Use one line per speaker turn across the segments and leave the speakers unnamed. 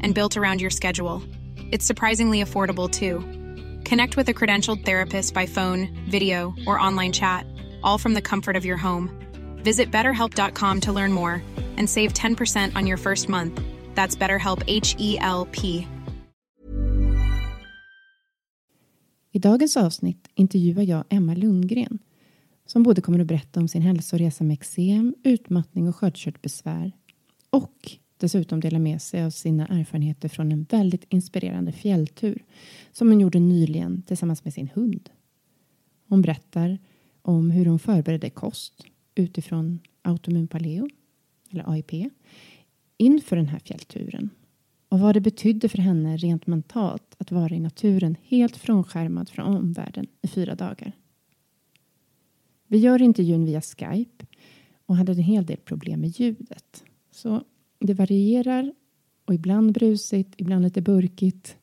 and built around your schedule. It's surprisingly affordable too. Connect with a credentialed therapist by phone, video, or online chat, all from the comfort of your home. Visit betterhelp.com to learn more and save 10% on your first month. That's BetterHelp H E L P.
I dagens avsnitt intervjuar jag Emma Lundgren som både kommer att berätta om sin hälsoresa med eksem, utmattning och sköldkörtelbesvär och dessutom dela med sig av sina erfarenheter från en väldigt inspirerande fjälltur som hon gjorde nyligen tillsammans med sin hund. Hon berättar om hur hon förberedde kost utifrån autoimmun paleo, eller AIP, inför den här fjällturen och vad det betydde för henne rent mentalt att vara i naturen helt frånskärmad från omvärlden i fyra dagar. Vi gör intervjun via Skype och hade en hel del problem med ljudet. Så det varierar och ibland brusigt, ibland lite burkigt.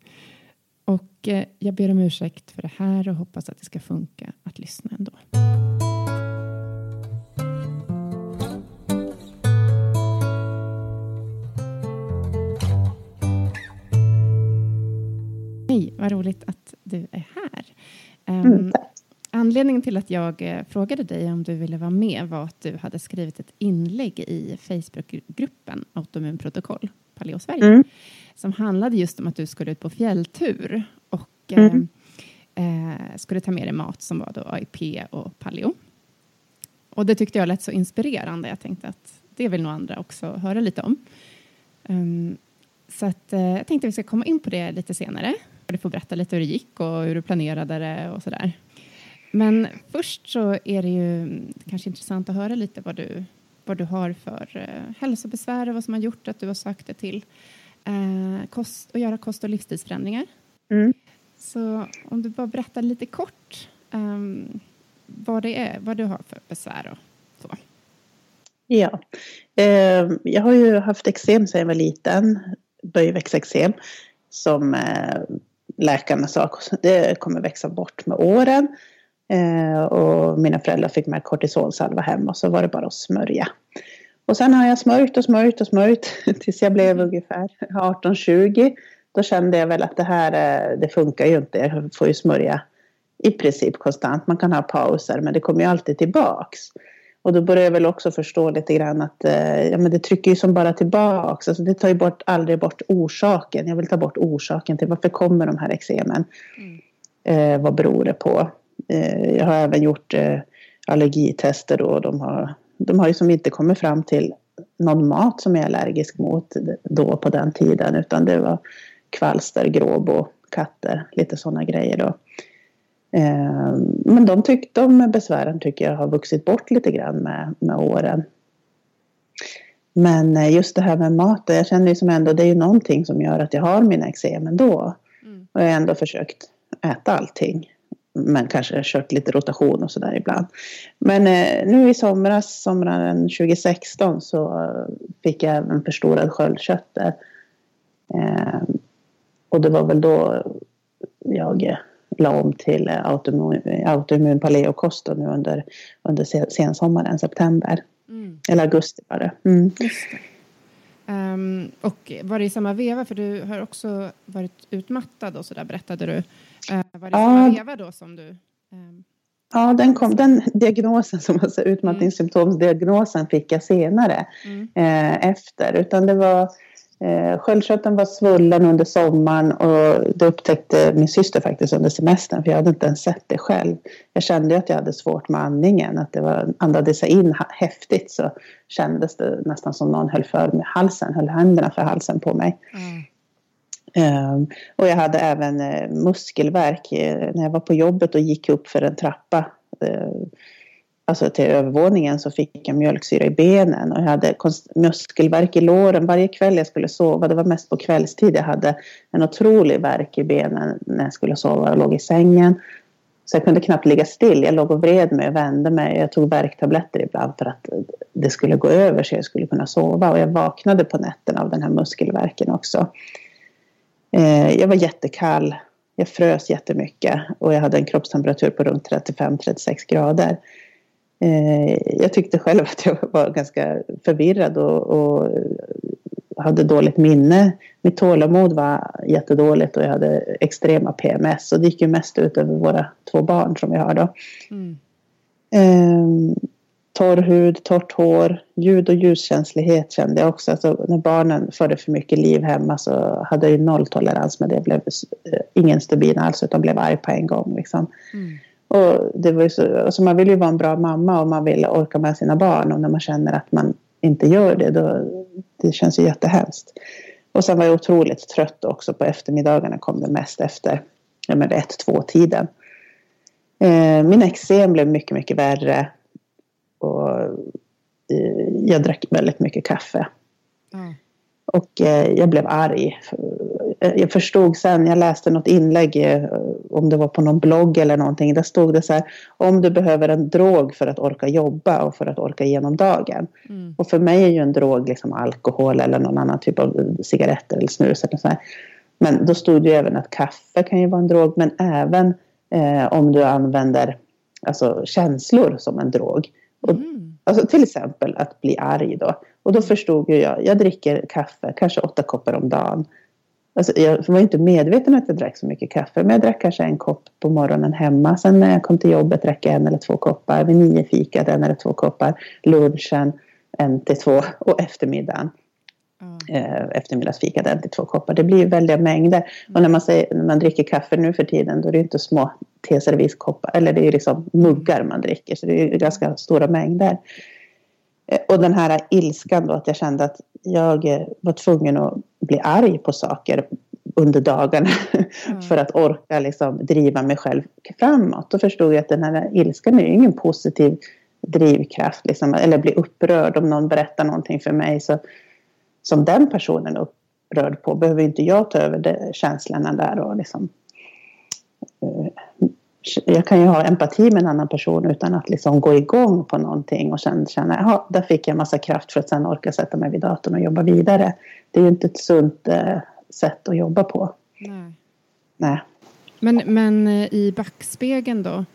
Och eh, jag ber om ursäkt för det här och hoppas att det ska funka att lyssna ändå. Hej, vad roligt att du är här. Ehm,
mm, tack.
Anledningen till att jag eh, frågade dig om du ville vara med var att du hade skrivit ett inlägg i Facebookgruppen Autoimmunprotokoll. Paleo Sverige, mm. som handlade just om att du skulle ut på fjälltur och mm. eh, eh skulle ta med dig mat som var då AIP och paleo. Och det tyckte jag lät så inspirerande. Jag tänkte att det vill nog andra också höra lite om. Um, så att, eh, jag tänkte att vi ska komma in på det lite senare. Du får berätta lite hur det gick och hur du planerade det och sådär. Men först så är det ju kanske intressant att höra lite vad du, vad du har för eh, hälsobesvär och vad som har gjort att du har sökt dig till eh, kost, att göra kost och livsstilsförändringar. Mm. Så om du bara berättar lite kort um, vad det är, vad du har för besvär och så.
Ja, eh, jag har ju haft eksem sedan jag var liten, böjväxteksem, som eh, läkarna sa det kommer växa bort med åren. Eh, och mina föräldrar fick med kortisonsalva hem och så var det bara att smörja. Och sen har jag smörjt och smörjt och smörjt tills jag blev ungefär 18-20. Då kände jag väl att det här eh, det funkar ju inte. Jag får ju smörja i princip konstant. Man kan ha pauser men det kommer ju alltid tillbaks. Och då börjar jag väl också förstå lite grann att eh, ja, men det trycker ju som bara tillbaks. Alltså det tar ju bort, aldrig bort orsaken. Jag vill ta bort orsaken till varför kommer de här eksemen. Mm. Eh, vad beror det på? Eh, jag har även gjort eh, allergitester och de har, de har ju som inte kommit fram till någon mat som jag är allergisk mot då på den tiden. Utan det var kvalster, gråbo, katter, lite sådana grejer då. Eh, men de, tyck, de besvären tycker jag har vuxit bort lite grann med, med åren. Men just det här med maten, jag känner ju som ändå det är ju någonting som gör att jag har mina eksem ändå. Mm. Och jag har ändå försökt äta allting. Men kanske kört lite rotation och sådär ibland. Men eh, nu i somras, sommaren 2016 så fick jag även förstorad sköldkörtel. Eh, och det var väl då jag la om till autoimmun, autoimmun paleokost nu under, under sensommaren, september. Mm. Eller augusti var det. Mm.
Um, och var det i samma veva, för du har också varit utmattad och så där berättade du. Uh, var det samma veva då som du um,
Ja, den, kom, den diagnosen, som alltså utmattningssymptomsdiagnosen, fick jag senare mm. eh, efter. Utan det var Eh, sköldkörteln var svullen under sommaren och det upptäckte min syster faktiskt under semestern för jag hade inte ens sett det själv. Jag kände att jag hade svårt med andningen, att det var, andades jag in häftigt så kändes det nästan som någon höll för med halsen, höll händerna för halsen på mig. Mm. Um, och jag hade även uh, muskelvärk uh, när jag var på jobbet och gick upp för en trappa. Uh, alltså till övervåningen så fick jag mjölksyra i benen och jag hade muskelvärk i låren varje kväll jag skulle sova. Det var mest på kvällstid jag hade en otrolig värk i benen när jag skulle sova och låg i sängen. Så jag kunde knappt ligga still. Jag låg och vred mig och vände mig. Jag tog värktabletter ibland för att det skulle gå över så jag skulle kunna sova. Och jag vaknade på nätterna av den här muskelvärken också. Eh, jag var jättekall. Jag frös jättemycket och jag hade en kroppstemperatur på runt 35-36 grader. Eh, jag tyckte själv att jag var ganska förvirrad och, och, hade dåligt minne. Mitt tålamod var jättedåligt och jag hade extrema PMS. Och det gick ju mest ut över våra två barn som vi har då. Mm. Eh, torr hud, torrt hår, ljud och ljuskänslighet kände jag också. Alltså, när barnen förde för mycket liv hemma så hade jag ju nolltolerans med det. Jag blev eh, ingen stubin alls utan blev arg på en gång. Liksom. Mm. Och det var så, alltså man vill ju vara en bra mamma och man vill orka med sina barn och när man känner att man inte gör det då det känns ju jättehemskt. Och sen var jag otroligt trött också på eftermiddagarna kom det mest efter ja, ett, två tiden. Eh, min eksem blev mycket, mycket värre och eh, jag drack väldigt mycket kaffe. Mm. Och eh, jag blev arg Eh, jag förstod sen, jag läste något inlägg, om det var på någon blogg eller någonting, där stod det så här, om du behöver en drog för att orka jobba och för att orka igenom dagen. Mm. Och för mig är ju en drog liksom alkohol eller någon annan typ av cigaretter eller snus eller så här. Men då stod det ju även att kaffe kan ju vara en drog, men även eh, om du använder alltså, känslor som en drog. Och, mm. Alltså till exempel att bli arg då. Och då förstod jag, jag dricker kaffe, kanske åtta koppar om dagen. Alltså, jag var inte medveten att jag drack så mycket kaffe, men jag drack kanske en kopp på morgonen hemma. Sen när jag kom till jobbet drack jag en eller två koppar. Vid nio fikat en eller två koppar. Lunchen en till två och eftermiddagen. Eh, eftermiddagsfika den till två koppar. Det blir ju väldiga mängder. Mm. Och när man, säger, när man dricker kaffe nu för tiden då är det inte små teserviskoppar eller det är liksom muggar man dricker så det är ganska stora mängder. Eh, och den här ilskan då att jag kände att jag eh, var tvungen att bli arg på saker under dagen mm. för att orka liksom driva mig själv framåt. Då förstod jag att den här ilskan är ju ingen positiv drivkraft, liksom, eller bli upprörd om någon berättar någonting för mig. Så, som den personen är upprörd på behöver inte jag ta över det, känslorna där och liksom uh, jag kan ju ha empati med en annan person utan att liksom gå igång på någonting och sen känna jaha, där fick jag massa kraft för att sen orka sätta mig vid datorn och jobba vidare. Det är ju inte ett sunt eh, sätt att jobba på. Nej. Nej.
Men, men eh, i backspegeln då,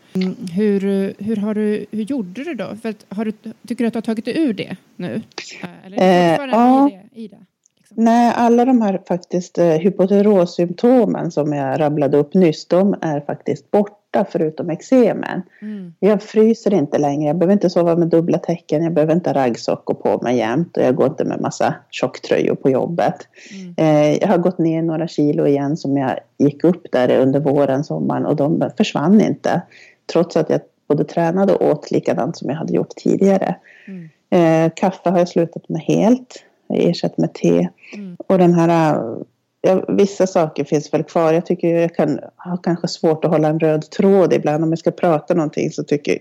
hur, hur, har du, hur gjorde du då? För har du, tycker du att du har tagit dig ur det nu? Eh, eller eh, ja. I det?
Liksom? Nej, alla de här faktiskt eh, hypoterossymptomen som jag rabblade upp nyss, de är faktiskt borta borta förutom eksemen. Mm. Jag fryser inte längre, jag behöver inte sova med dubbla täcken, jag behöver inte ha raggsockor på mig jämt och jag går inte med massa tjocktröjor på jobbet. Mm. Eh, jag har gått ner några kilo igen som jag gick upp där under våren, sommaren och de försvann inte. Trots att jag både tränade och åt likadant som jag hade gjort tidigare. Mm. Eh, kaffe har jag slutat med helt. Ersatt med te. Mm. Och den här ja, vissa saker finns väl kvar. Jag tycker jag kan ha kanske svårt att hålla en röd tråd ibland. Om jag ska prata någonting så tycker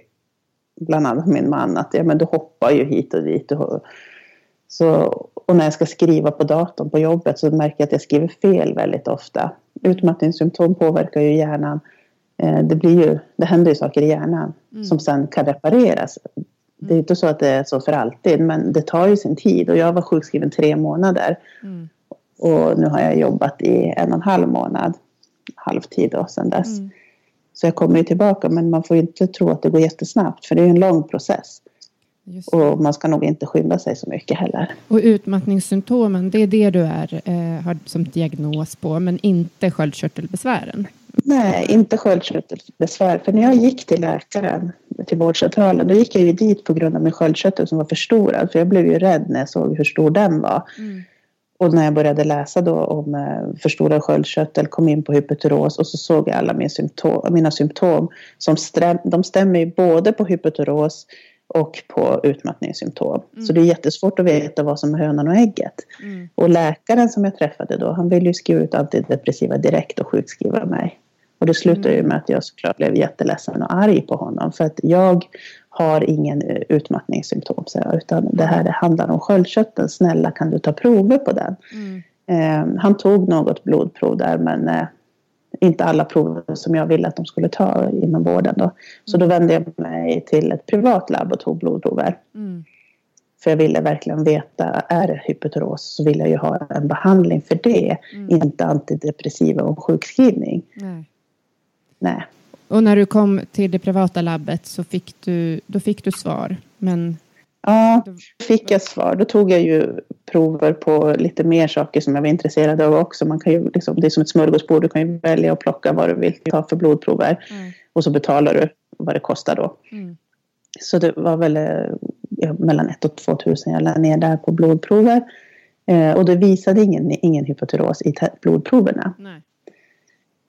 bland annat min man att ja, men du hoppar ju hit och dit. Och, så, och när jag ska skriva på datorn på jobbet så märker jag att jag skriver fel väldigt ofta. Utmattningssymptom påverkar ju hjärnan. Eh, det, blir ju, det händer ju saker i hjärnan mm. som sen kan repareras. Det är inte så att det är så för alltid men det tar ju sin tid och jag var sjukskriven tre månader. Mm. Och nu har jag jobbat i en och en halv månad, halvtid då, sedan dess. Mm. Så jag kommer ju tillbaka men man får ju inte tro att det går jättesnabbt för det är en lång process. Och man ska nog inte skynda sig så mycket heller.
Och utmattningssymptomen, det är det du är, eh, har som diagnos på, men inte sköldkörtelbesvären?
Nej, inte sköldkörtelbesvär. För när jag gick till läkaren, till vårdcentralen, då gick jag ju dit på grund av min sköldkörtel som var förstorad. För jag blev ju rädd när jag såg hur stor den var. Mm. Och när jag började läsa då om eh, förstorad sköldkörtel, kom in på hypotyros och så såg jag alla mina symptom, mina symptom som stäm, de stämmer ju både på hypotyros och på utmattningssymptom. Mm. Så det är jättesvårt att veta vad som är hönan och ägget. Mm. Och läkaren som jag träffade då, han ville ju skriva ut antidepressiva direkt och sjukskriva mig. Och det slutade ju mm. med att jag såklart blev jätteledsen och arg på honom. För att jag har ingen eh, utmattningssymptom, så jag, utan det här det handlar om sköldkörteln. Snälla kan du ta prover på den? Mm. Eh, han tog något blodprov där men eh, inte alla prover som jag ville att de skulle ta inom vården. Då. Så då vände jag mig till ett privat labb och tog blodprover. Mm. För jag ville verkligen veta, är det hypotyros så vill jag ju ha en behandling för det. Mm. Inte antidepressiva och sjukskrivning. Nej. Nej.
Och när du kom till det privata labbet så fick du, då fick du svar. Men
Ja, fick jag svar. Då tog jag ju prover på lite mer saker som jag var intresserad av också. Man kan ju liksom, det är som ett smörgåsbord. Du kan ju välja att plocka vad du vill ta för blodprover. Mm. Och så betalar du vad det kostar då. Mm. Så det var väl ja, mellan 1 och 2 tusen jag lade ner där på blodprover. Eh, och det visade ingen, ingen hypotyros i blodproverna. Nej.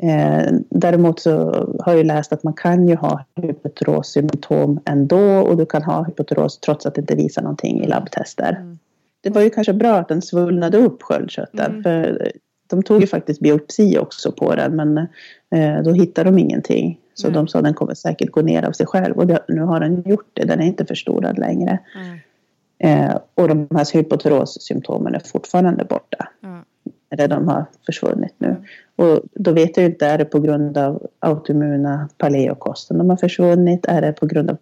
Eh, däremot så har jag läst att man kan ju ha hypotyros-symptom ändå och du kan ha hypotyros trots att det inte visar någonting i labbtester. Mm. Det var ju kanske bra att den svullnade upp sköldkörteln mm. för de tog ju faktiskt biopsi också på den men eh, då hittade de ingenting. Så mm. de sa att den kommer säkert gå ner av sig själv och det, nu har den gjort det, den är inte förstorad längre. Eh, och de här hypotyros-symptomen är fortfarande borta. Eller de har försvunnit nu. Och då vet jag inte, är det på grund av autoimmuna paleokosten de har försvunnit? Är det på grund av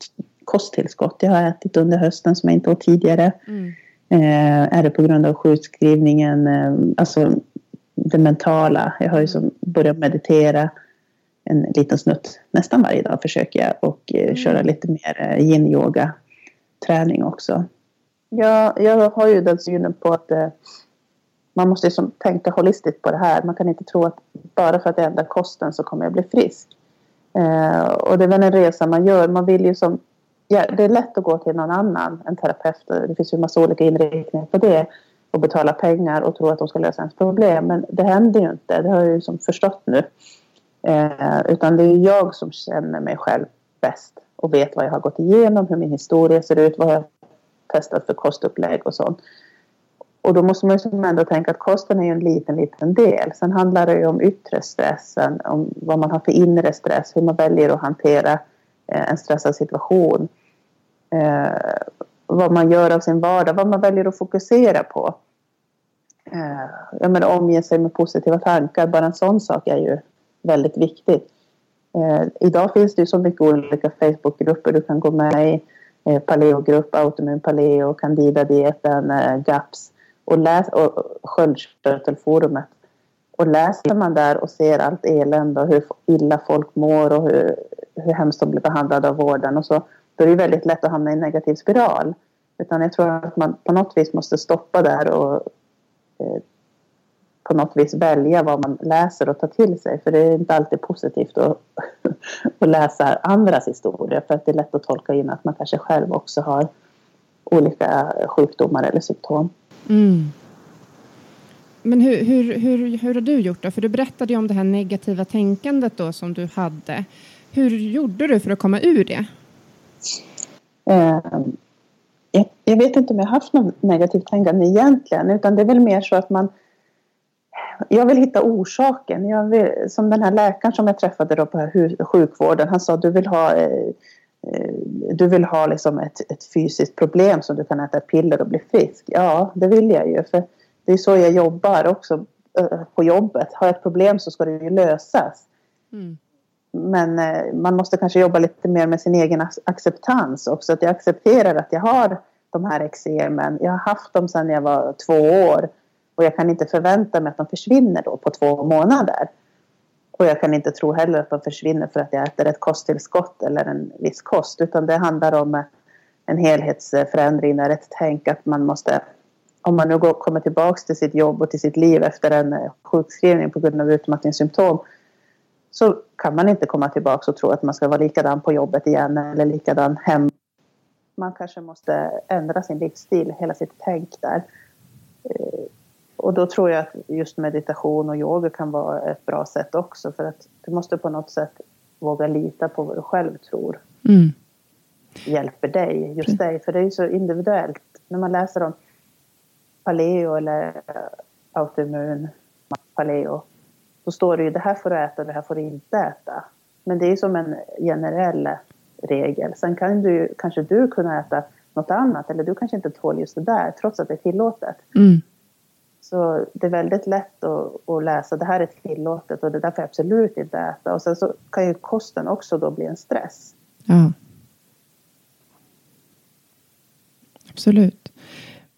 kosttillskott jag har ätit under hösten som jag inte åt tidigare? Mm. Eh, är det på grund av sjukskrivningen, eh, alltså det mentala? Jag har ju som börjat meditera en liten snutt nästan varje dag försöker jag och eh, mm. köra lite mer eh, yin-yoga träning också. Ja, jag har ju den synen på att eh, man måste liksom tänka holistiskt på det här. Man kan inte tro att bara för att jag ändrar kosten så kommer jag bli frisk. Eh, och det är väl en resa man gör. Man vill ju som, ja, det är lätt att gå till någon annan, en terapeut. Det finns ju en massa olika inriktningar på det. och betala pengar och tro att de ska lösa ens problem. Men det händer ju inte, det har jag ju som förstått nu. Eh, utan det är jag som känner mig själv bäst och vet vad jag har gått igenom, hur min historia ser ut, vad jag har testat för kostupplägg och sånt. Och då måste man ju ändå tänka att kosten är ju en liten, liten del. Sen handlar det ju om yttre stressen, om vad man har för inre stress, hur man väljer att hantera eh, en stressad situation. Eh, vad man gör av sin vardag, vad man väljer att fokusera på. Eh, jag menar omge sig med positiva tankar, bara en sån sak är ju väldigt viktigt. Eh, idag finns det ju så mycket olika Facebookgrupper du kan gå med i. Eh, paleogrupp, autoimmun paleo, candida-dieten, eh, GAPS och, läs, och sköldkörtelforumet. Och läser man där och ser allt elände och hur illa folk mår och hur, hur hemskt de blir behandlade av vården och så, då är det väldigt lätt att hamna i en negativ spiral. Utan jag tror att man på något vis måste stoppa där och eh, på något vis välja vad man läser och tar till sig. För det är inte alltid positivt att, att läsa andras historier. För att det är lätt att tolka in att man kanske själv också har olika sjukdomar eller symptom. Mm.
Men hur, hur, hur, hur har du gjort då? För du berättade ju om det här negativa tänkandet då som du hade. Hur gjorde du för att komma ur det?
Eh, jag, jag, vet inte om jag har haft något negativt tänkande egentligen utan det är väl mer så att man jag vill hitta orsaken. Jag vill, som den här läkaren som jag träffade då på sjukvården. Han sa du vill ha, eh, du vill ha liksom ett, ett fysiskt problem som du kan äta piller och bli frisk. Ja, det vill jag ju. För det är så jag jobbar också eh, på jobbet. Har jag ett problem så ska det ju lösas. Mm. Men eh, man måste kanske jobba lite mer med sin egen acceptans också. Att jag accepterar att jag har de här eksemen. Jag har haft dem sedan jag var två år. Och jag kan inte förvänta mig att de försvinner då på två månader. Och jag kan inte tro heller att de försvinner för att jag äter ett kosttillskott eller en viss kost. Utan det handlar om eh, en helhetsförändring, där ett tänk att man måste om man nu går, kommer tillbaka till sitt jobb och till sitt liv efter en eh, sjukskrivning på grund av utmattningssymptom så kan man inte komma tillbaka och tro att man ska vara likadan på jobbet igen eller likadan hemma. Man kanske måste ändra sin livsstil, hela sitt tänk där. Eh, och då tror jag att just meditation och yoga kan vara ett bra sätt också för att du måste på något sätt våga lita på vad du själv tror mm. hjälper dig, just dig. För det är ju så individuellt. När man läser om paleo eller autoimmun paleo så står det ju det här får du äta och det här får du inte äta. Men det är som en generell regel. Sen kan du kanske du kunna äta något annat eller du kanske inte tål just det där trots att det är tillåtet. Mm. Så det är väldigt lätt att, att, läsa det här är tillåtet och det där får jag absolut inte äta. Och sen så kan ju kosten också då bli en stress. Ja.
Absolut.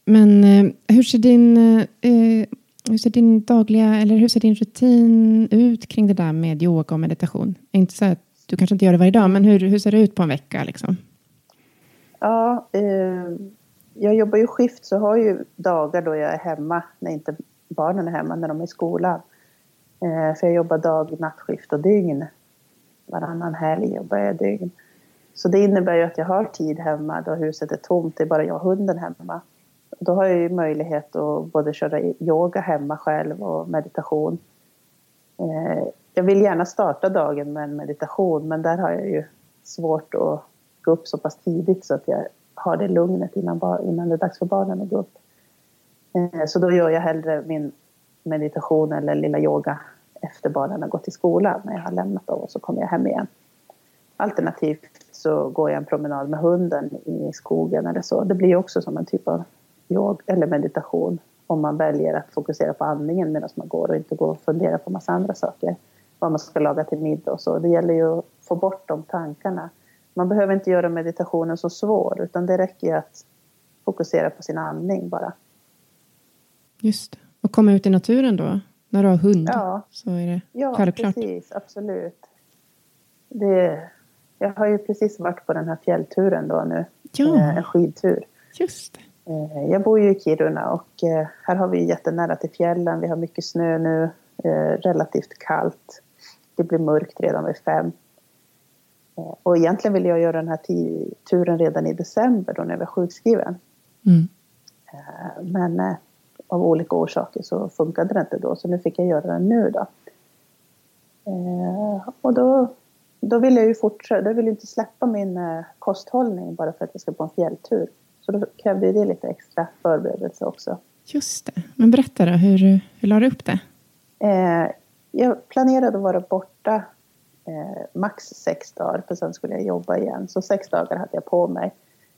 Men eh, hur ser din eh, hur ser din dagliga, eller hur ser din rutin ut kring det där med yoga och meditation? Inte så att du kanske inte gör det varje dag, men hur, hur ser det ut på en vecka? Liksom?
Ja, eh, jag jobbar ju skift så har ju dagar då jag är hemma när inte barnen är hemma, när de är i skolan. Eh, för jag jobbar dag, nattskift och dygn. Varannan helg jobbar jag dygn. Så det innebär ju att jag har tid hemma då huset är tomt, det är bara jag och hunden hemma. Då har jag ju möjlighet att både köra yoga hemma själv och meditation. Eh, jag vill gärna starta dagen med en meditation men där har jag ju svårt att gå upp så pass tidigt så att jag har det lugnet innan, innan det är dags för barnen att gå upp. Eh, så då gör jag hellre min meditation eller lilla yoga efter barnen har gått till skolan när jag har lämnat dem och så kommer jag hem igen. Alternativt så går jag en promenad med hunden i skogen eller så. Det blir också som en typ av yoga eller meditation om man väljer att fokusera på andningen medan man går och inte går och funderar på massa andra saker. Vad man ska laga till middag och så. Det gäller ju att få bort de tankarna. Man behöver inte göra meditationen så svår utan det räcker att fokusera på sin andning bara.
Just det. Och komma ut i naturen då? När du har hund ja. så är det
ja,
självklart.
Ja, precis. Absolut. Det, jag har ju precis varit på den här fjällturen då nu. Ja. Eh, en skidtur.
Just det.
Eh, jag bor ju i Kiruna och eh, här har vi jättenära till fjällen. Vi har mycket snö nu, relativt kallt. Det blir mörkt redan vid fem. Och egentligen vill jag göra den här turen redan i december då när jag var sjukskriven. Mm. Men av olika orsaker så funkade det inte då. Så nu fick jag göra det nu då. Eh, och då, då vill jag ju fortsätta, jag vill inte släppa min eh, kosthållning bara för att jag ska på en fjälltur. Så då krävde det lite extra förberedelse också.
Just det. Men berätta då, hur, hur la du upp det?
Eh, jag planerade att vara borta eh, max sex dagar, för sen skulle jag jobba igen. Så sex dagar hade jag på mig.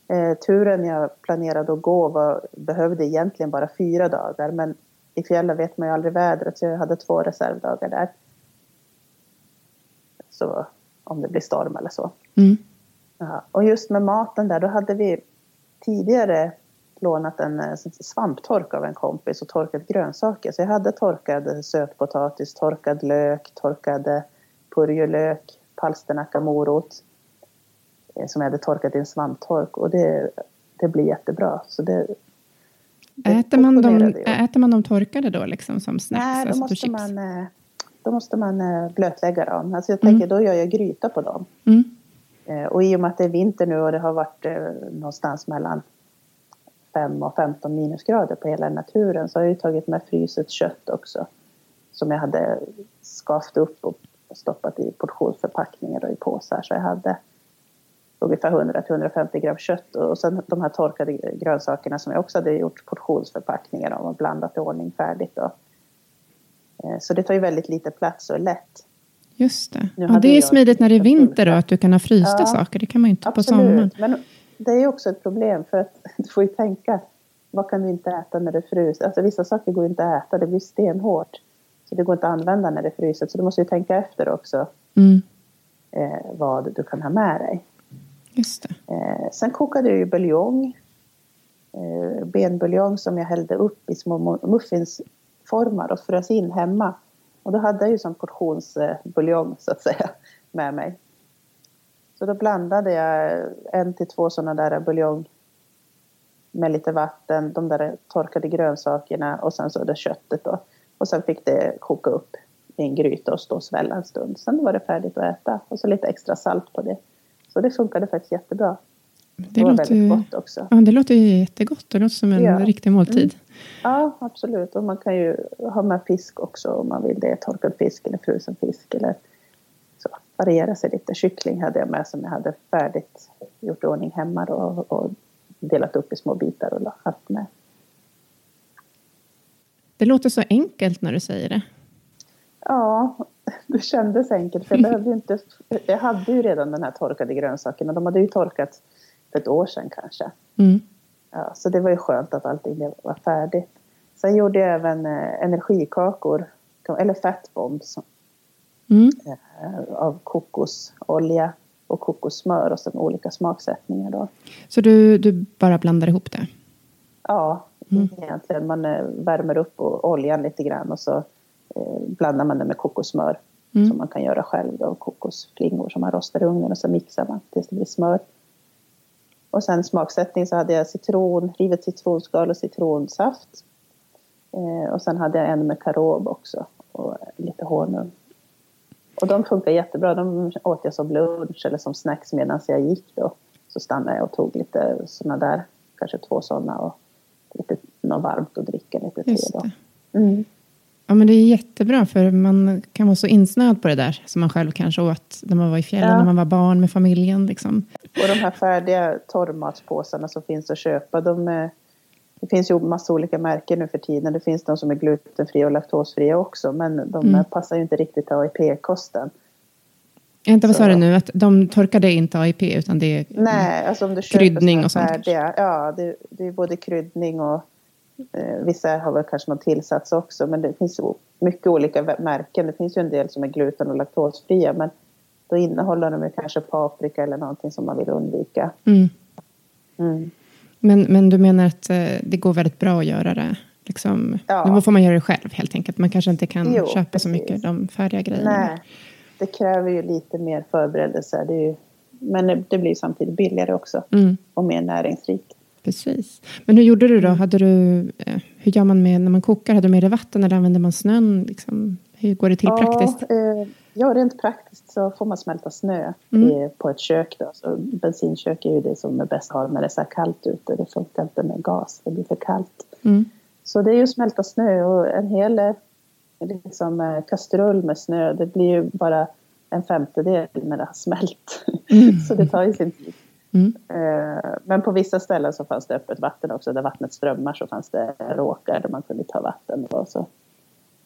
Eh, turen jag planerade att gå var, behövde egentligen bara fyra dagar, men i fjällen vet man ju aldrig vädret, så jag hade två reservdagar där. Så om det blir storm eller så.
Mm.
Ja, och just med maten där, då hade vi tidigare lånat en eh, svamptork av en kompis och torkat grönsaker. Så jag hade torkad sötpotatis, torkad lök, torkad purjolök, palsternacka, morot eh, som jag hade torkat i en svamptork och det, det blir jättebra. Så det,
det äter, man de, äter man de torkade då liksom som snacks?
Nej, då, alltså måste, man, eh, då måste man blötlägga dem. Alltså jag tänker, mm. då gör jag gryta på dem.
Mm.
Och i och med att det är vinter nu och det har varit någonstans mellan 5 och 15 minusgrader på hela naturen så har jag tagit med fryset kött också. Som jag hade skavt upp och stoppat i portionsförpackningar och i påsar. Så jag hade ungefär 100-150 gram kött och sen de här torkade grönsakerna som jag också hade gjort portionsförpackningar av och blandat i ordning färdigt. Då. Eh, så det tar ju väldigt lite plats och är lätt.
Just det. Ja, det är smidigt när det är vinter då, att du kan ha frysta ja, saker. Det kan man ju inte absolut. på sommaren.
Men det är också ett problem för att du får ju tänka vad kan du inte äta när det fryser? Alltså vissa saker går inte att äta, det blir stenhårt. Så det går inte att använda när det fryser. Så du måste ju tänka efter också
mm.
eh, vad du kan ha med dig.
Just.
Eh, sen kokade jag ju buljong. Eh, benbuljong som jag hällde upp i små muffinsformar och frös in hemma. Och då hade jag ju som portionsbuljong så att säga med mig. Så då blandade jag en till två sådana där buljong med lite vatten, de där torkade grönsakerna och sen så det köttet då. Och sen fick det koka upp i en gryta och stå och svälla en stund. Sen var det färdigt att äta och så lite extra salt på det. Så det funkade faktiskt jättebra.
Det, det var låter, väldigt gott också. Ja, det låter jättegott. Det låter som en ja. riktig måltid. Mm.
Ja, absolut. Och man kan ju ha med fisk också om man vill det. Torkad fisk eller frusen fisk eller variera sig lite. Kyckling hade jag med som jag hade färdigt gjort i ordning hemma då, och delat upp i små bitar och haft med.
Det låter så enkelt när du säger det.
Ja, det kändes enkelt. För jag, behövde inte, jag hade ju redan den här torkade grönsakerna. De hade ju torkat för ett år sedan kanske.
Mm.
Ja, så det var ju skönt att allting var färdigt. Sen gjorde jag även eh, energikakor, eller fettbombs
mm.
Eh, av kokosolja och kokossmör och sen olika smaksättningar. Då.
Så du, du bara blandar ihop det?
Ja, mm. egentligen. Man eh, värmer upp oljan lite grann och så eh, blandar man det med kokossmör mm. som man kan göra själv. Då, kokosflingor som man rostar i ugnen och så mixar man tills det blir smör. Och sen smaksättning så hade jag citron, rivet citronskal och citronsaft. Eh, och sen hade jag en med karob också och lite honung. Och de funkar jättebra. De åt jag som lunch eller som snacks medan jag gick då. Så stannade jag och tog lite sådana där, kanske två sådana och lite något varmt att dricka, lite te då. Mm.
Ja men det är jättebra för man kan vara så insnöad på det där som man själv kanske åt när man var i fjällen, ja. när man var barn med familjen. Liksom.
Och de här färdiga torrmatspåsarna som finns att köpa, de är det finns ju massa olika märken nu för tiden. Det finns de som är glutenfria och laktosfria också. Men de mm. passar ju inte riktigt AIP-kosten.
Inte vad sa du nu? Att de torkade inte AIP utan det är
Nej, alltså om du
kryddning och sånt?
Färdiga, ja, det, det är både kryddning och eh, vissa har väl kanske någon tillsats också. Men det finns mycket olika märken. Det finns ju en del som är gluten och laktosfria. Men då innehåller de kanske paprika eller någonting som man vill undvika.
Mm.
Mm.
Men, men du menar att eh, det går väldigt bra att göra det? Liksom, ja. Då får man göra det själv helt enkelt. Man kanske inte kan jo, köpa precis. så mycket de färdiga grejerna.
Nej, det kräver ju lite mer förberedelse. Det ju, men det blir samtidigt billigare också.
Mm.
Och mer näringsrikt.
Precis. Men hur gjorde du då? Hade du, eh, hur gör man med när man kokar? Hade du med dig vatten eller använder man snön? Liksom, hur går det till
ja,
praktiskt?
Eh, ja, rent praktiskt så får man smälta snö mm. på ett kök. Då. Så bensinkök är ju det som är bäst att ha när det är så här kallt ute. Det funkar inte med gas, det blir för kallt.
Mm.
Så det är ju smälta snö och en hel liksom, eh, kastrull med snö, det blir ju bara en femtedel när det har smält. Mm. så det tar ju sin tid. Mm. Eh, men på vissa ställen så fanns det öppet vatten också, där vattnet strömmar så fanns det råkar där man kunde ta vatten. Och så.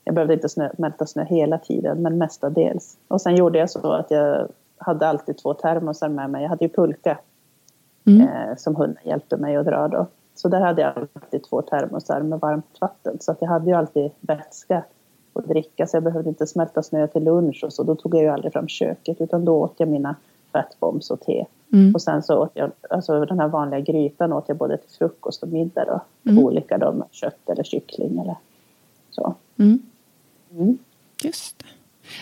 Jag behövde inte snö, smälta snö hela tiden, men mestadels. Och sen gjorde jag så att jag hade alltid två termosar med mig. Jag hade ju pulka mm. eh, som hunden hjälpte mig att dra då. Så där hade jag alltid två termosar med varmt vatten. Så att jag hade ju alltid vätska att dricka så jag behövde inte smälta snö till lunch och så. Då tog jag ju aldrig fram köket utan då åt jag mina fettbombs och te. Mm. Och sen så åt jag, alltså den här vanliga grytan åt jag både till frukost och middag då. Mm. Olika då med kött eller kyckling eller så.
Mm. mm. Just det.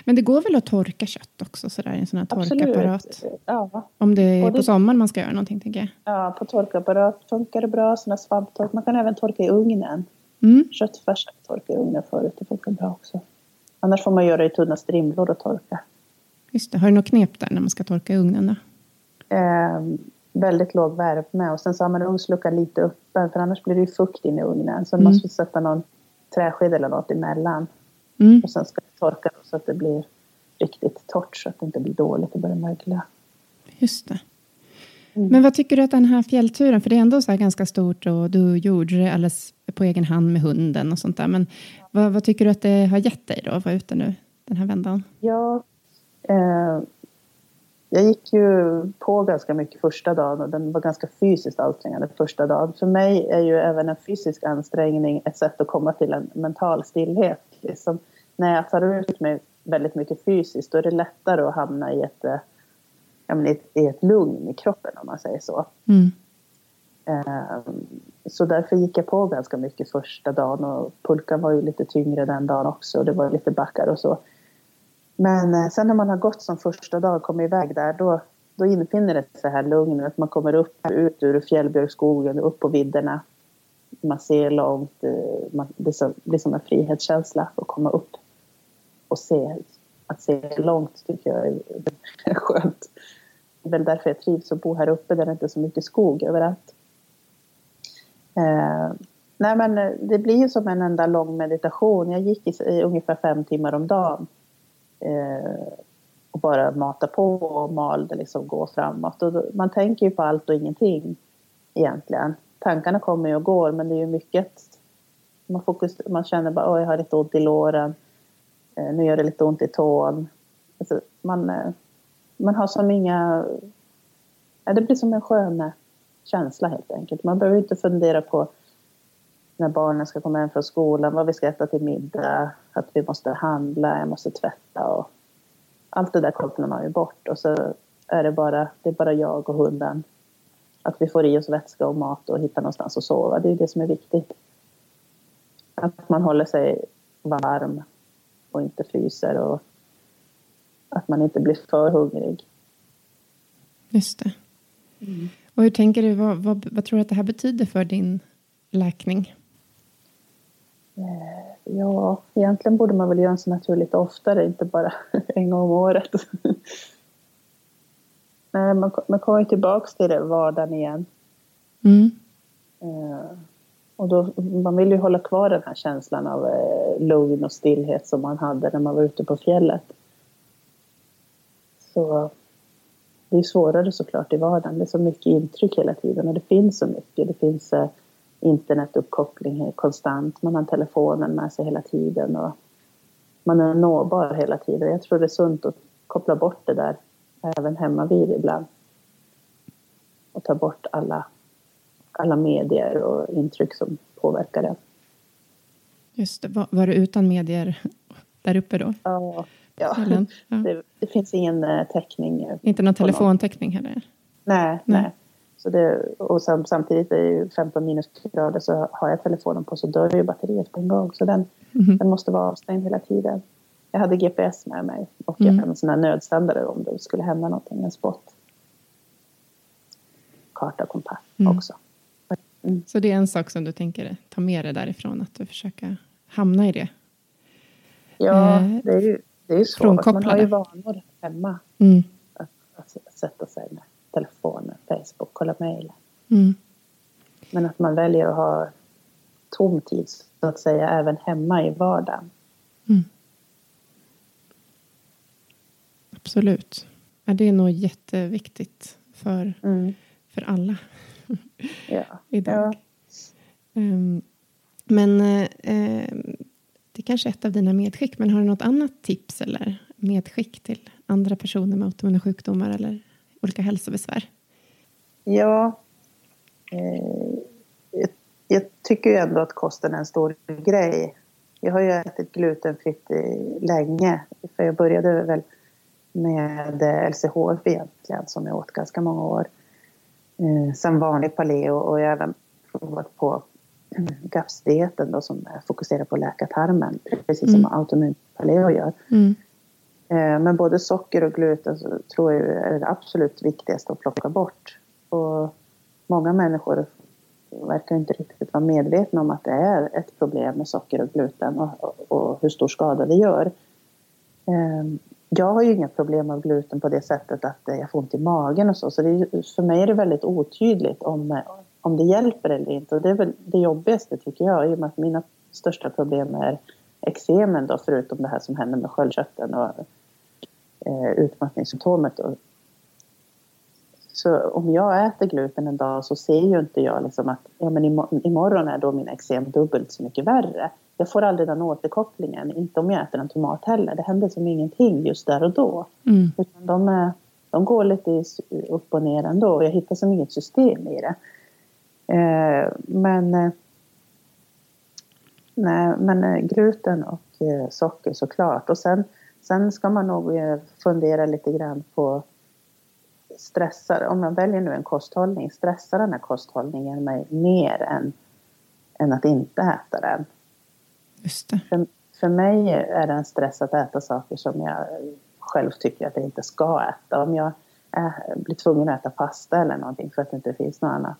Men det går väl att torka kött också sådär i en sån här torkapparat? Ja. Om det är på sommaren man ska göra någonting tänker jag.
Ja, på torkapparat funkar det bra. Såna svamptork. Man kan även torka i ugnen. Mm. Köttfärs torka i ugnen förut. Det funkar bra också. Annars får man göra i tunna strimlor och torka.
Just det. Har du något knep där när man ska torka i ugnen?
Eh, väldigt låg värme och sen så har man ugnsluckan lite öppen för annars blir det ju fukt in i ugnen. Så mm. man måste sätta någon träsked eller något emellan. Mm. Och sen ska det torka så att det blir riktigt torrt så att det inte blir dåligt och börjar mögla.
Just det. Mm. Men vad tycker du att den här fjällturen, för det är ändå så ganska stort och du gjorde det alldeles på egen hand med hunden och sånt där. Men vad, vad tycker du att det har gett dig då att vara ute nu den här vändan?
Ja, eh, jag gick ju på ganska mycket första dagen och den var ganska fysiskt ansträngande första dagen. För mig är ju även en fysisk ansträngning ett sätt att komma till en mental stillhet. Liksom, när jag tar ut mig väldigt mycket fysiskt då är det lättare att hamna i ett, menar, i ett lugn i kroppen om man säger så. Mm. Um, så därför gick jag på ganska mycket första dagen och pulkan var ju lite tyngre den dagen också. Det var lite backar och så. Men eh, sen när man har gått som första dag, kommit iväg där, då, då infinner det sig här lugnet. Man kommer upp, ut ur fjällbjörkskogen, upp på vidderna. Man ser långt. Eh, man, det, blir som en frihetskänsla att komma upp och se. Att se långt tycker jag är skönt. Det är väl därför jag trivs att bo här uppe där det inte är så mycket skog överallt. Eh, nej men eh, det blir ju som en enda lång meditation. Jag gick i, i ungefär fem timmar om dagen Eh, och bara mata på och malde, liksom gå framåt. Och då, man tänker ju på allt och ingenting egentligen. Tankarna kommer ju och går men det är ju mycket. Man, fokus, man känner bara att jag har lite ont i låren. Eh, nu gör det lite ont i tån. Alltså, man, eh, man har som inga... Ja, det blir som en skön känsla helt enkelt. Man behöver inte fundera på när barnen ska komma hem från skolan, vad vi ska äta till middag, att vi måste handla, jag måste tvätta och allt det där kopplar man ju bort och så är det bara, det är bara jag och hunden. Att vi får i oss vätska och mat och hittar någonstans att sova, det är det som är viktigt. Att man håller sig varm och inte fryser och att man inte blir för hungrig.
Just det. Mm. Och hur tänker du, vad, vad, vad tror du att det här betyder för din läkning?
Eh, ja, egentligen borde man väl göra så naturligt oftare, inte bara en gång om året. Nej, man, man kommer tillbaka till det, vardagen igen. Mm. Uh, och då, man vill ju hålla kvar den här känslan av uh, lugn och stillhet som man hade när man var ute på fjället. Så det är svårare såklart i vardagen. Det är så mycket intryck hela tiden och det finns så mycket. Det finns uh, internetuppkoppling konstant. Man har telefonen med sig hela tiden och man är nåbar hela tiden. Jag tror det är sunt att koppla bort det där även hemma vid ibland. Och ta bort alla, alla medier och intryck som påverkar det.
Just det. Var, var du utan medier där uppe då?
Ja, ja. ja. Det, det, finns ingen eh, täckning.
Inte någon telefontäckning heller?
Nej, nej. nej. Så det, och sam, samtidigt är det ju 15 minusgrader så har jag telefonen på så dör ju batteriet på en gång. Så den, mm. den måste vara avstängd hela tiden. Jag hade GPS med mig och mm. en sån här nödsändare om det skulle hända någonting, en spot. Karta och kompass mm. också.
Mm. Så det är en sak som du tänker ta med dig därifrån, att du försöker hamna i det?
Ja, eh, det är ju, det är ju svårt. Man har ju vanor hemma. Mm. Att, att, sätta sig med telefonen, Facebook, kolla mejl. Mm. Men att man väljer att ha tom tid så att säga även hemma i vardagen.
Mm. Absolut. Ja, det är nog jätteviktigt för, mm. för alla
ja.
idag. Ja. Um, men uh, det är kanske är ett av dina medskick, men har du något annat tips eller medskick till andra personer med autoimmuna sjukdomar eller olika hälsobesvär?
Ja, eh, jag, jag, tycker ju ändå att kosten är en stor grej. Jag har ju ätit glutenfritt länge, för jag började väl med eh, LCHF egentligen som jag åt ganska många år. Eh, sen vanlig paleo och jag har även provat på GAPS-dieten då som fokuserar på läkartarmen precis som mm. autoimmun paleo gör. Mm. Eh, men både socker och gluten så tror jag är det absolut viktigaste att plocka bort. Och många människor verkar inte riktigt vara medvetna om att det är ett problem med socker och gluten och, och, och hur stor skada det gör. Ehm, jag har ju inga problem med gluten på det sättet att jag får ont i magen och så. Så det, för mig är det väldigt otydligt om, om det hjälper eller inte. Och det är väl det jobbigaste tycker jag. I och med att mina största problem är eksemen då, förutom det här som händer med sköldkörteln och eh, utmattningssymptomet. Och, så om jag äter gluten en dag så ser ju inte jag liksom att ja, men imorgon är då mina eksem dubbelt så mycket värre jag får aldrig den återkopplingen, inte om jag äter en tomat heller. Det händer som ingenting just där och då. Mm. Utan de, är, de går lite upp och ner ändå och jag hittar som inget system i det. Eh, men, eh, nej, men eh, gluten och eh, socker såklart. Och sen, sen ska man nog fundera lite grann på stressar, om jag väljer nu en kosthållning, stressar den här kosthållningen mig mer än, än att inte äta den?
Just det.
För, för mig är det en stress att äta saker som jag själv tycker att jag inte ska äta. Om jag är, blir tvungen att äta pasta eller någonting för att det inte finns något annat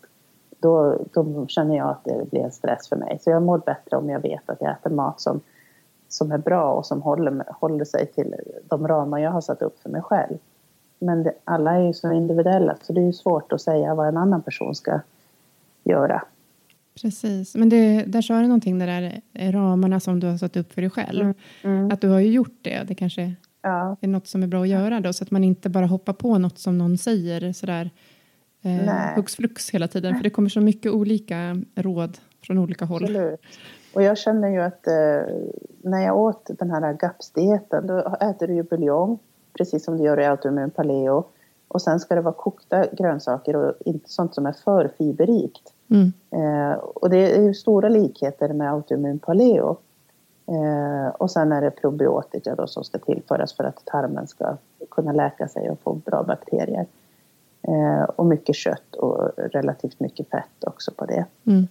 då, då känner jag att det blir en stress för mig. Så jag mår bättre om jag vet att jag äter mat som, som är bra och som håller, håller sig till de ramar jag har satt upp för mig själv. Men det, alla är ju så individuella så det är ju svårt att säga vad en annan person ska göra.
Precis, men det, där sa du någonting, det där ramarna som du har satt upp för dig själv. Mm. Mm. Att du har ju gjort det, det kanske ja. är något som är bra att göra då, så att man inte bara hoppar på något som någon säger sådär eh, hux flux hela tiden, för det kommer så mycket olika råd från olika håll.
Absolut. Och jag känner ju att eh, när jag åt den här GAPS-dieten, då äter du ju buljong, precis som du gör i autoimmun paleo. Och sen ska det vara kokta grönsaker och inte sånt som är för fiberrikt. Mm. Eh, och det är ju stora likheter med autoimmun paleo. Eh, och sen är det probiotika då som ska tillföras för att tarmen ska kunna läka sig och få bra bakterier. Eh, och mycket kött och relativt mycket fett också på det. Mm.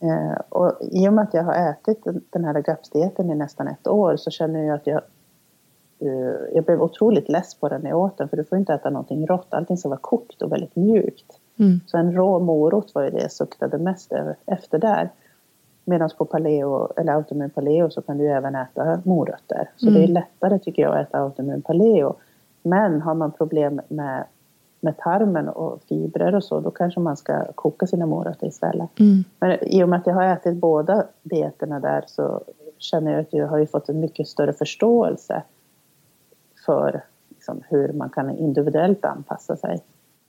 Eh, och i och med att jag har ätit den här GAPS-dieten i nästan ett år så känner jag att jag eh, jag blev otroligt less på den när jag åt den för du får inte äta någonting rått. Allting ska vara kokt och väldigt mjukt. Mm. Så en rå morot var ju det jag suktade mest efter där. Medan på paleo, eller autoimmun paleo så kan du även äta morötter. Så mm. det är mm. lättare tycker jag att äta autoimmun paleo. Men har man problem med, med tarmen och fibrer och så, då kanske man ska koka sina morötter istället. Mm. Men i och med att jag har ätit båda dieterna där så känner jag att jag har fått en mycket större förståelse för liksom, hur man kan individuellt anpassa sig.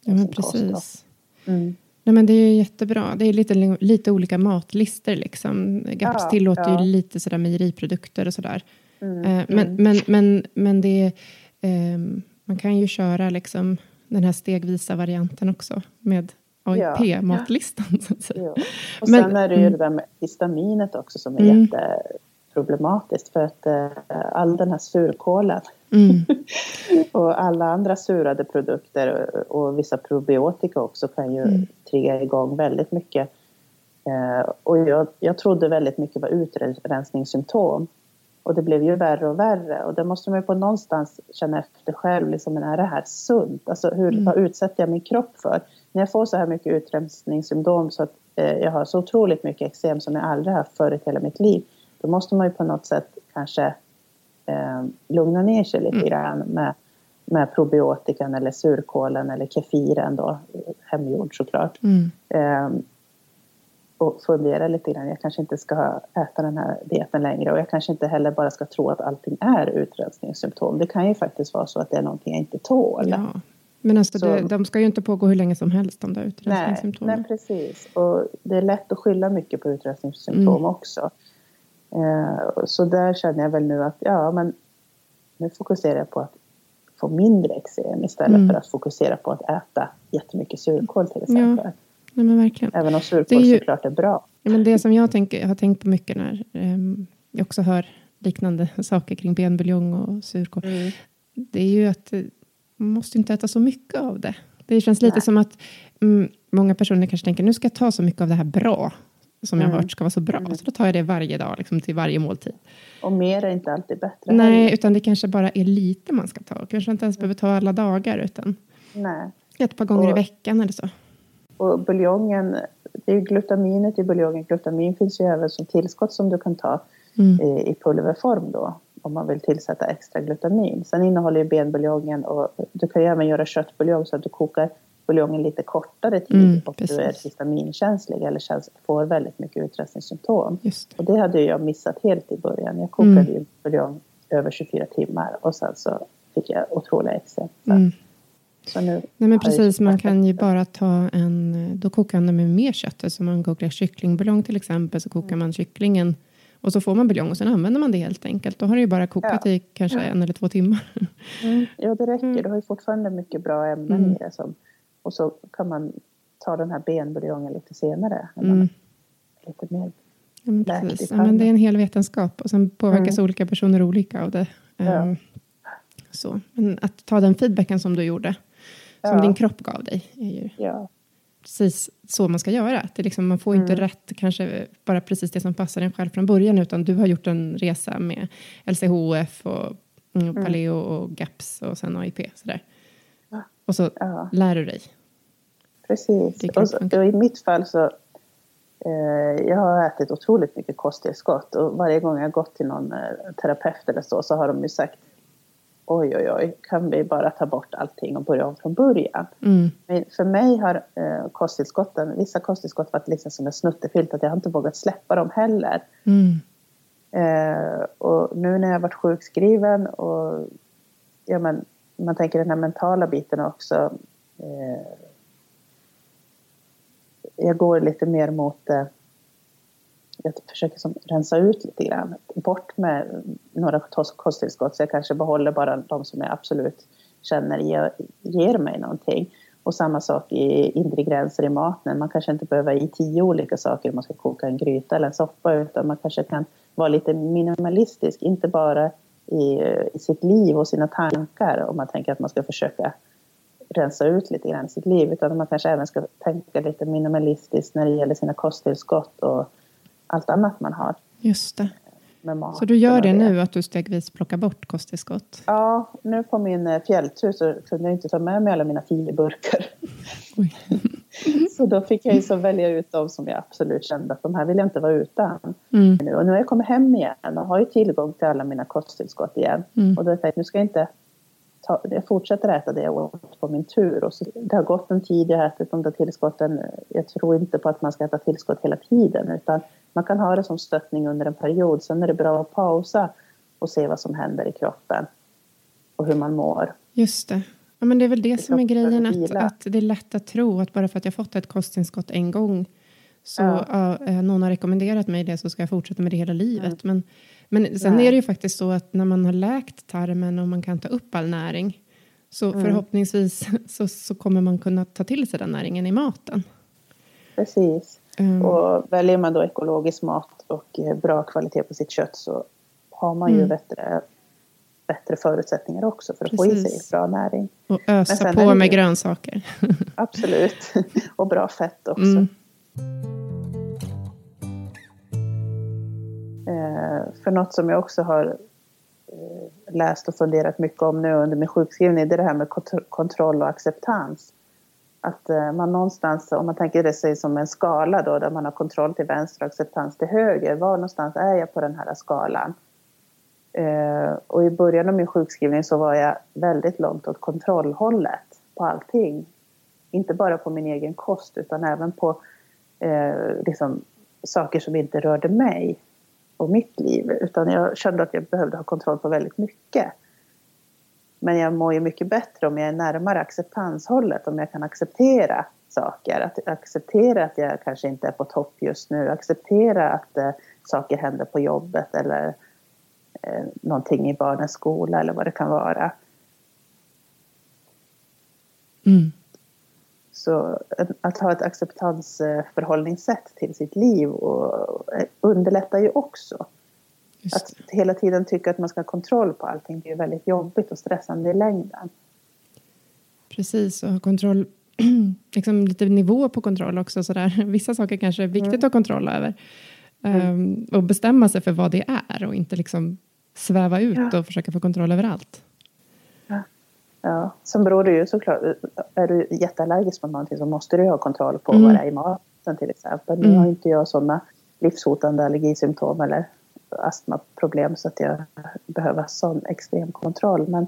Ja, men precis. Mm. Nej, men det är jättebra. Det är lite, lite olika matlister. Liksom. GAPS ja, tillåter ja. ju lite sådär mejeriprodukter och sådär. Mm, eh, men, mm. men, men, men det eh, man kan ju köra liksom den här stegvisa varianten också med AIP-matlistan.
Ja. Och men, sen är det ju mm. det där med histaminet också som är mm. jätteproblematiskt för att eh, all den här surkålen Mm. och alla andra surade produkter och vissa probiotika också kan ju mm. trigga igång väldigt mycket. Eh, och jag, jag trodde väldigt mycket var utrensningssymptom. Och det blev ju värre och värre och det måste man ju på någonstans känna efter själv, liksom, är det här sunt? Alltså hur, mm. vad utsätter jag min kropp för? När jag får så här mycket utrensningssymptom så att eh, jag har så otroligt mycket eksem som jag aldrig haft förut i hela mitt liv, då måste man ju på något sätt kanske eh, lugna ner sig lite mm. grann med, med probiotikan eller surkålen eller kefiren då, hemgjord såklart. Mm. Eh, och fundera lite grann. Jag kanske inte ska äta den här dieten längre och jag kanske inte heller bara ska tro att allting är utrensningssymptom. Det kan ju faktiskt vara så att det är någonting jag inte tål.
Ja. Men alltså så, det, de ska ju inte pågå hur länge som helst de där utrensningssymptomen.
Nej, nej, precis. Och det är lätt att skylla mycket på utrensningssymptom mm. också. Eh, så där känner jag väl nu att ja, men nu fokuserar jag på att få mindre eksem istället mm. för att fokusera på att äta jättemycket surkål till exempel. Ja.
Nej, men verkligen.
Även om surkål är ju, såklart är bra.
Men det som jag tänker, har tänkt på mycket när um, jag också hör liknande saker kring benbuljong och surkål. Mm. Det är ju att eh, man måste inte äta så mycket av det. Det känns lite Nej. som att mm, många personer kanske tänker nu ska jag ta så mycket av det här bra som jag har mm. hört ska vara så bra. Mm. Så då tar jag det varje dag, liksom, till varje måltid.
Och mer är inte alltid bättre.
Nej, heller. utan det kanske bara är lite man ska ta. Kanske inte ens behöver ta alla dagar, utan
Nej.
ett par gånger och, i veckan eller så.
Och buljongen, det är glutaminet i buljongen. Glutamin finns ju även som tillskott som du kan ta mm. i, i pulverform då. Om man vill tillsätta extra glutamin. Sen innehåller ju benbuljongen och du kan ju även göra köttbuljong så att du kokar buljongen lite kortare tid mm, och precis. du är histaminkänslig eller känns, får väldigt mycket utrensningssymptom. Och det hade jag missat helt i början. Jag kokade mm. ju buljong över 24 timmar och sen så fick jag otroliga eksem. Mm.
Nej men precis, man kan ju bara ta en, då kokar man med mer kött. Alltså man kokar kycklingbuljong till exempel, så kokar man kycklingen och så får man buljong och sen använder man det helt enkelt. Då har det ju bara kokat ja. i kanske ja. en eller två timmar.
Mm. Ja, det räcker. Mm. Du har ju fortfarande mycket bra ämnen mm. i det. Som, och så kan man ta den här benbuljongen lite senare. Mm. Lite mer
ja, men precis. Ja, men det är en hel vetenskap och sen påverkas mm. olika personer olika av det. Um, så. Men att ta den feedbacken som du gjorde som din kropp gav dig. Är ju
ja.
precis så man ska göra. Det liksom, man får mm. inte rätt, kanske bara precis det som passar en själv från början, utan du har gjort en resa med LCHF och mm, mm. Paleo och GAPS och sen AIP. Sådär. Ja. Och så ja. lär du dig.
Precis. Och, så, och, i mitt fall så eh, jag har ätit otroligt mycket kosttillskott och varje gång jag gått till någon eh, terapeut eller så, så har de ju sagt oj, oj, oj, kan vi bara ta bort allting och börja om från början? Mm. Men för mig har eh, kosttillskotten, vissa kosttillskott varit liksom som en snuttefilt, att jag har inte vågat släppa dem heller. Mm. Eh, och nu när jag varit sjukskriven och ja, men, man tänker den här mentala biten också. Eh, jag går lite mer mot eh, jag försöker som rensa ut lite grann. Bort med några kosttillskott så jag kanske behåller bara de som jag absolut känner ger, ger mig någonting. Och samma sak i inre gränser i maten. Man kanske inte behöver i tio olika saker om man ska koka en gryta eller en soppa utan man kanske kan vara lite minimalistisk, inte bara i, i sitt liv och sina tankar om man tänker att man ska försöka rensa ut lite grann i sitt liv utan man kanske även ska tänka lite minimalistiskt när det gäller sina kosttillskott och allt annat man har.
Just det. Så du gör det nu, att du stegvis plockar bort kosttillskott?
Ja, nu på min eh, fjälltur så kunde jag inte ta med mig alla mina tio burkar. så då fick jag ju så välja ut de som jag absolut kände att de här vill jag inte vara utan. Mm. Nu. Och nu har jag kommit hem igen och har ju tillgång till alla mina kosttillskott igen. Mm. Och då har jag nu ska jag inte ta, jag fortsätter äta det jag åt på min tur. Och så, det har gått en tid, jag har ätit de där tillskotten. Jag tror inte på att man ska äta tillskott hela tiden utan man kan ha det som stöttning under en period. Sen är det bra att pausa och se vad som händer i kroppen och hur man mår.
Just det. Ja, men det är väl det som är grejen, att, att det är lätt att tro att bara för att jag fått ett kosttillskott en gång så ja. uh, någon har rekommenderat mig det så ska jag fortsätta med det hela livet. Mm. Men, men sen Nej. är det ju faktiskt så att när man har läkt tarmen och man kan ta upp all näring så mm. förhoppningsvis så, så kommer man kunna ta till sig den näringen i maten.
Precis. Mm. Och väljer man då ekologisk mat och eh, bra kvalitet på sitt kött så har man ju mm. bättre, bättre förutsättningar också för att Precis. få i sig bra näring.
Och ösa på med grönsaker.
Absolut. Och bra fett också. Mm. Eh, för något som jag också har eh, läst och funderat mycket om nu under min sjukskrivning, det är det här med kontroll och acceptans att eh, man någonstans, om man tänker det sig som en skala då, där man har kontroll till vänster och acceptans till höger, var någonstans är jag på den här skalan? Eh, och i början av min sjukskrivning så var jag väldigt långt åt kontrollhållet på allting. Inte bara på min egen kost utan även på eh, liksom, saker som inte rörde mig och mitt liv. Utan jag kände att jag behövde ha kontroll på väldigt mycket. Men jag mår ju mycket bättre om jag är närmare acceptanshållet, om jag kan acceptera saker. Att acceptera att jag kanske inte är på topp just nu, acceptera att eh, saker händer på jobbet eller eh, någonting i barnens skola eller vad det kan vara.
Mm.
Så att ha ett acceptansförhållningssätt till sitt liv och eh, underlättar ju också.
Just
Att hela tiden tycka att man ska ha kontroll på allting det är väldigt jobbigt och stressande i längden.
Precis, och ha kontroll, liksom lite nivå på kontroll också. Sådär. Vissa saker kanske är viktigt att ha kontroll över. Um, och bestämma sig för vad det är och inte liksom sväva ut
Ja.
och försöka få kontroll över allt.
Ja, sen beror det ju såklart, är du jätteallergisk mot någonting så måste du ha kontroll på
Mm.
vad det är i maten till exempel. Nu
Mm.
har inte jag sådana livshotande allergisymptom eller astmaproblem så att jag behöver sån extrem kontroll. Men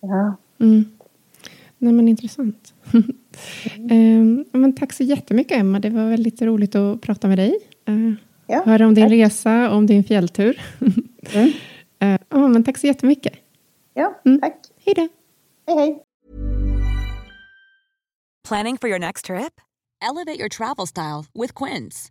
ja,
Mm. Nej, men intressant. Ehm, men tack så jättemycket Emma, det var väldigt roligt att prata med dig. Uh,
ja,
höra om din
tack.
resa och om din fjälltur.
Mm.
Eh, ja, men tack så jättemycket.
ja
Mm.
tack.
Hej då!
Hej hej.
Planning for your next trip?
Elevate your travel style with Quince.